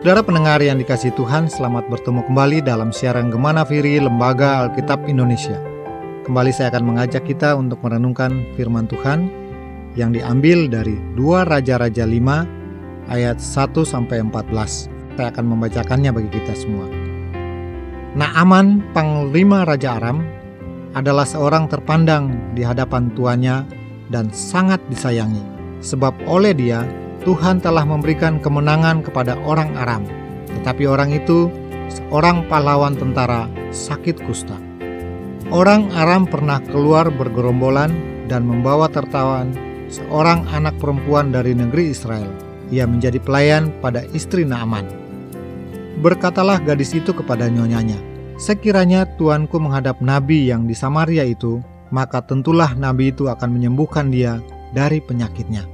Saudara pendengar yang dikasih Tuhan, selamat bertemu kembali dalam siaran Gemana Firi Lembaga Alkitab Indonesia. Kembali saya akan mengajak kita untuk merenungkan firman Tuhan yang diambil dari 2 Raja-Raja 5 ayat 1 sampai 14. Saya akan membacakannya bagi kita semua. Naaman, panglima Raja Aram, adalah seorang terpandang di hadapan tuannya dan sangat disayangi, sebab oleh dia Tuhan telah memberikan kemenangan kepada orang Aram, tetapi orang itu seorang pahlawan tentara sakit kusta. Orang Aram pernah keluar bergerombolan dan membawa tertawan seorang anak perempuan dari negeri Israel. Ia menjadi pelayan pada istri Naaman. Berkatalah gadis itu kepada nyonyanya, Sekiranya tuanku menghadap nabi yang di Samaria itu, maka tentulah nabi itu akan menyembuhkan dia dari penyakitnya.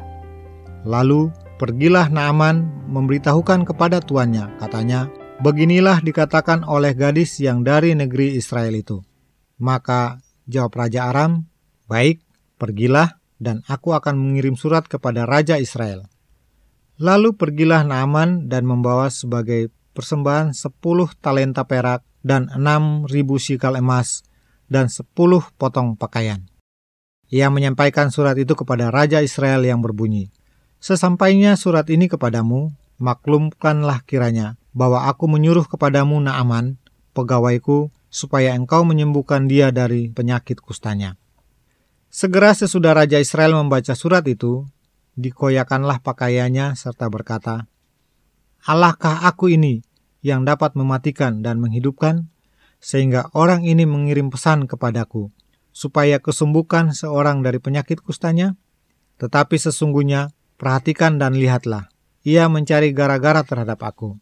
Lalu pergilah Naaman memberitahukan kepada tuannya, katanya, Beginilah dikatakan oleh gadis yang dari negeri Israel itu. Maka jawab Raja Aram, Baik, pergilah dan aku akan mengirim surat kepada Raja Israel. Lalu pergilah Naaman dan membawa sebagai persembahan sepuluh talenta perak dan enam ribu sikal emas dan sepuluh potong pakaian. Ia menyampaikan surat itu kepada Raja Israel yang berbunyi, Sesampainya surat ini kepadamu, maklumkanlah kiranya bahwa aku menyuruh kepadamu Naaman, pegawaiku, supaya engkau menyembuhkan dia dari penyakit kustanya. Segera sesudah Raja Israel membaca surat itu, dikoyakanlah pakaiannya serta berkata, Allahkah aku ini yang dapat mematikan dan menghidupkan? Sehingga orang ini mengirim pesan kepadaku, supaya kesembuhkan seorang dari penyakit kustanya? Tetapi sesungguhnya Perhatikan dan lihatlah, ia mencari gara-gara terhadap aku.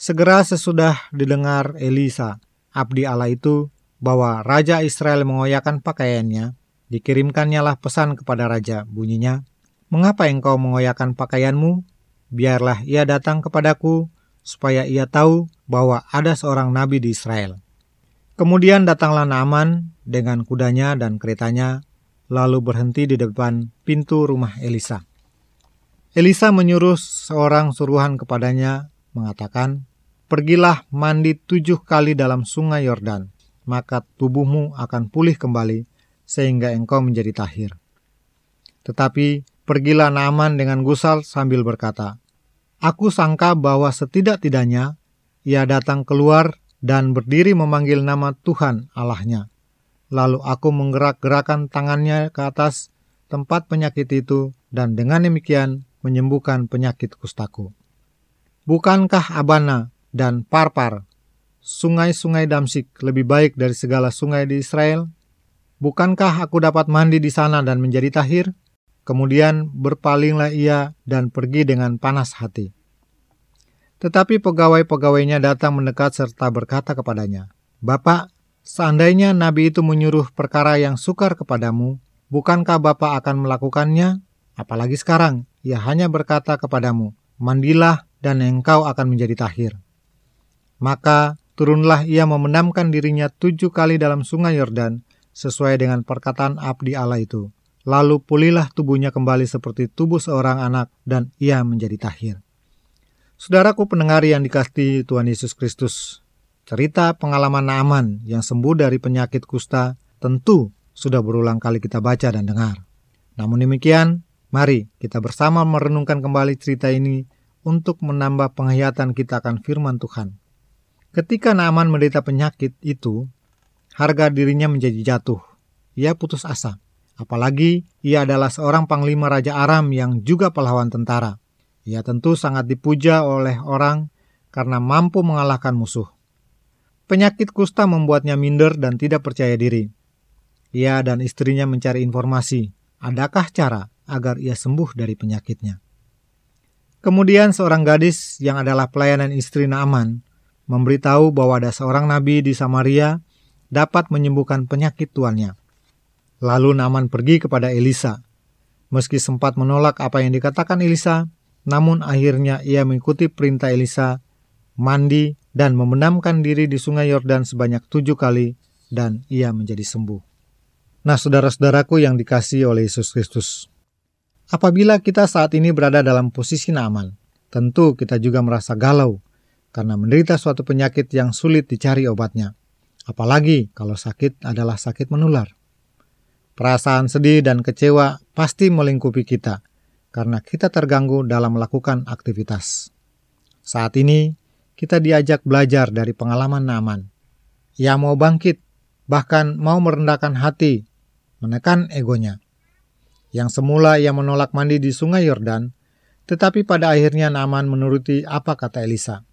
Segera sesudah didengar Elisa, abdi Allah itu, bahwa Raja Israel mengoyakkan pakaiannya, dikirimkannya lah pesan kepada Raja, bunyinya, Mengapa engkau mengoyakkan pakaianmu? Biarlah ia datang kepadaku, supaya ia tahu bahwa ada seorang nabi di Israel. Kemudian datanglah Naaman dengan kudanya dan keretanya, lalu berhenti di depan pintu rumah Elisa. Elisa menyuruh seorang suruhan kepadanya mengatakan, Pergilah mandi tujuh kali dalam sungai Yordan, maka tubuhmu akan pulih kembali sehingga engkau menjadi tahir. Tetapi pergilah Naaman dengan gusal sambil berkata, Aku sangka bahwa setidak-tidaknya ia datang keluar dan berdiri memanggil nama Tuhan Allahnya. Lalu aku menggerak-gerakan tangannya ke atas tempat penyakit itu dan dengan demikian menyembuhkan penyakit kustaku. Bukankah Abana dan Parpar, sungai-sungai Damsik lebih baik dari segala sungai di Israel? Bukankah aku dapat mandi di sana dan menjadi tahir? Kemudian berpalinglah ia dan pergi dengan panas hati. Tetapi pegawai-pegawainya datang mendekat serta berkata kepadanya, Bapak, seandainya nabi itu menyuruh perkara yang sukar kepadamu, bukankah Bapak akan melakukannya? Apalagi sekarang, ia hanya berkata kepadamu, mandilah dan engkau akan menjadi tahir. Maka turunlah ia memendamkan dirinya tujuh kali dalam sungai Yordan, sesuai dengan perkataan abdi Allah itu. Lalu pulihlah tubuhnya kembali seperti tubuh seorang anak dan ia menjadi tahir. Saudaraku pendengar yang dikasih Tuhan Yesus Kristus, cerita pengalaman Naaman yang sembuh dari penyakit kusta tentu sudah berulang kali kita baca dan dengar. Namun demikian, Mari kita bersama merenungkan kembali cerita ini untuk menambah penghayatan kita akan firman Tuhan. Ketika Naaman menderita penyakit itu, harga dirinya menjadi jatuh. Ia putus asa. Apalagi ia adalah seorang panglima Raja Aram yang juga pahlawan tentara. Ia tentu sangat dipuja oleh orang karena mampu mengalahkan musuh. Penyakit kusta membuatnya minder dan tidak percaya diri. Ia dan istrinya mencari informasi. Adakah cara agar ia sembuh dari penyakitnya. Kemudian seorang gadis yang adalah pelayanan istri Naaman memberitahu bahwa ada seorang nabi di Samaria dapat menyembuhkan penyakit tuannya. Lalu Naaman pergi kepada Elisa. Meski sempat menolak apa yang dikatakan Elisa, namun akhirnya ia mengikuti perintah Elisa, mandi dan memendamkan diri di sungai Yordan sebanyak tujuh kali, dan ia menjadi sembuh. Nah, saudara-saudaraku yang dikasih oleh Yesus Kristus, Apabila kita saat ini berada dalam posisi Naaman, tentu kita juga merasa galau karena menderita suatu penyakit yang sulit dicari obatnya. Apalagi kalau sakit adalah sakit menular. Perasaan sedih dan kecewa pasti melingkupi kita karena kita terganggu dalam melakukan aktivitas. Saat ini, kita diajak belajar dari pengalaman Naaman. Ia mau bangkit, bahkan mau merendahkan hati, menekan egonya. Yang semula ia menolak mandi di sungai Yordan, tetapi pada akhirnya Naaman menuruti apa kata Elisa.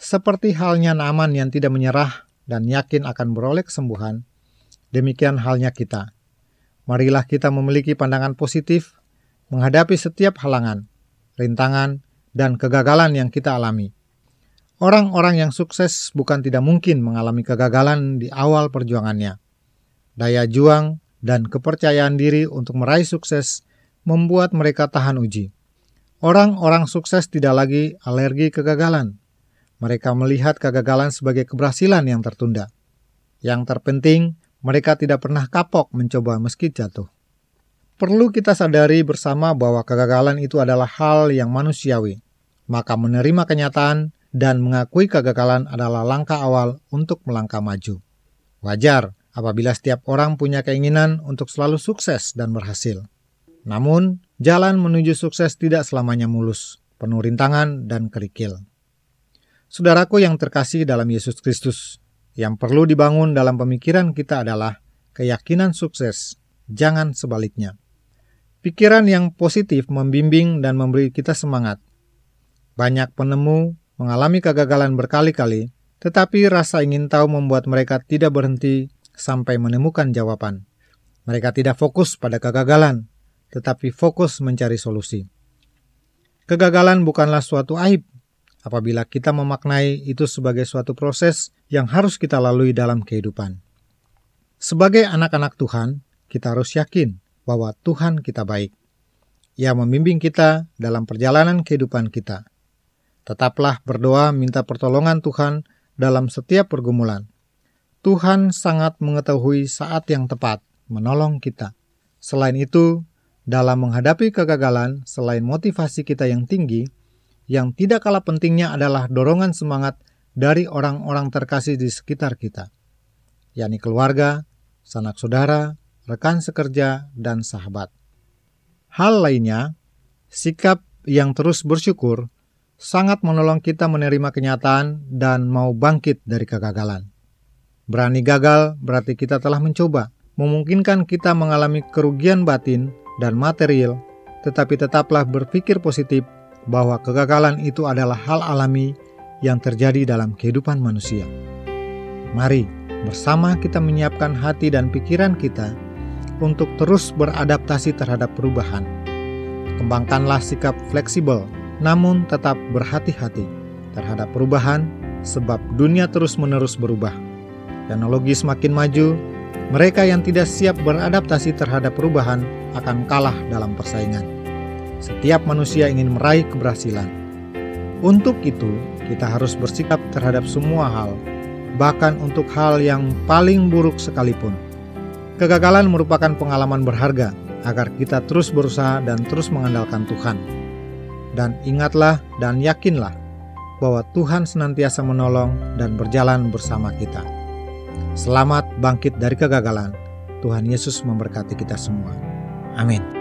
Seperti halnya Naaman yang tidak menyerah dan yakin akan beroleh kesembuhan, demikian halnya kita. Marilah kita memiliki pandangan positif menghadapi setiap halangan, rintangan, dan kegagalan yang kita alami. Orang-orang yang sukses bukan tidak mungkin mengalami kegagalan di awal perjuangannya. Daya juang dan kepercayaan diri untuk meraih sukses membuat mereka tahan uji. Orang-orang sukses tidak lagi alergi kegagalan, mereka melihat kegagalan sebagai keberhasilan yang tertunda. Yang terpenting, mereka tidak pernah kapok mencoba meski jatuh. Perlu kita sadari bersama bahwa kegagalan itu adalah hal yang manusiawi. Maka menerima kenyataan dan mengakui kegagalan adalah langkah awal untuk melangkah maju. Wajar apabila setiap orang punya keinginan untuk selalu sukses dan berhasil. Namun, jalan menuju sukses tidak selamanya mulus, penuh rintangan dan kerikil. Saudaraku yang terkasih dalam Yesus Kristus, yang perlu dibangun dalam pemikiran kita adalah keyakinan sukses, jangan sebaliknya. Pikiran yang positif membimbing dan memberi kita semangat. Banyak penemu mengalami kegagalan berkali-kali, tetapi rasa ingin tahu membuat mereka tidak berhenti sampai menemukan jawaban. Mereka tidak fokus pada kegagalan, tetapi fokus mencari solusi. Kegagalan bukanlah suatu aib, apabila kita memaknai itu sebagai suatu proses yang harus kita lalui dalam kehidupan. Sebagai anak-anak Tuhan, kita harus yakin bahwa Tuhan kita baik. Ia membimbing kita dalam perjalanan kehidupan kita. Tetaplah berdoa minta pertolongan Tuhan dalam setiap pergumulan. Tuhan sangat mengetahui saat yang tepat menolong kita. Selain itu, dalam menghadapi kegagalan, selain motivasi kita yang tinggi, yang tidak kalah pentingnya adalah dorongan semangat dari orang-orang terkasih di sekitar kita, yakni keluarga, sanak saudara, rekan sekerja, dan sahabat. Hal lainnya, sikap yang terus bersyukur sangat menolong kita menerima kenyataan dan mau bangkit dari kegagalan. Berani gagal berarti kita telah mencoba, memungkinkan kita mengalami kerugian batin dan material, tetapi tetaplah berpikir positif bahwa kegagalan itu adalah hal alami yang terjadi dalam kehidupan manusia. Mari bersama kita menyiapkan hati dan pikiran kita untuk terus beradaptasi terhadap perubahan. Kembangkanlah sikap fleksibel, namun tetap berhati-hati terhadap perubahan, sebab dunia terus-menerus berubah. Teknologi semakin maju, mereka yang tidak siap beradaptasi terhadap perubahan akan kalah dalam persaingan. Setiap manusia ingin meraih keberhasilan. Untuk itu, kita harus bersikap terhadap semua hal, bahkan untuk hal yang paling buruk sekalipun. Kegagalan merupakan pengalaman berharga agar kita terus berusaha dan terus mengandalkan Tuhan. Dan ingatlah dan yakinlah bahwa Tuhan senantiasa menolong dan berjalan bersama kita. Selamat bangkit dari kegagalan. Tuhan Yesus memberkati kita semua. Amin.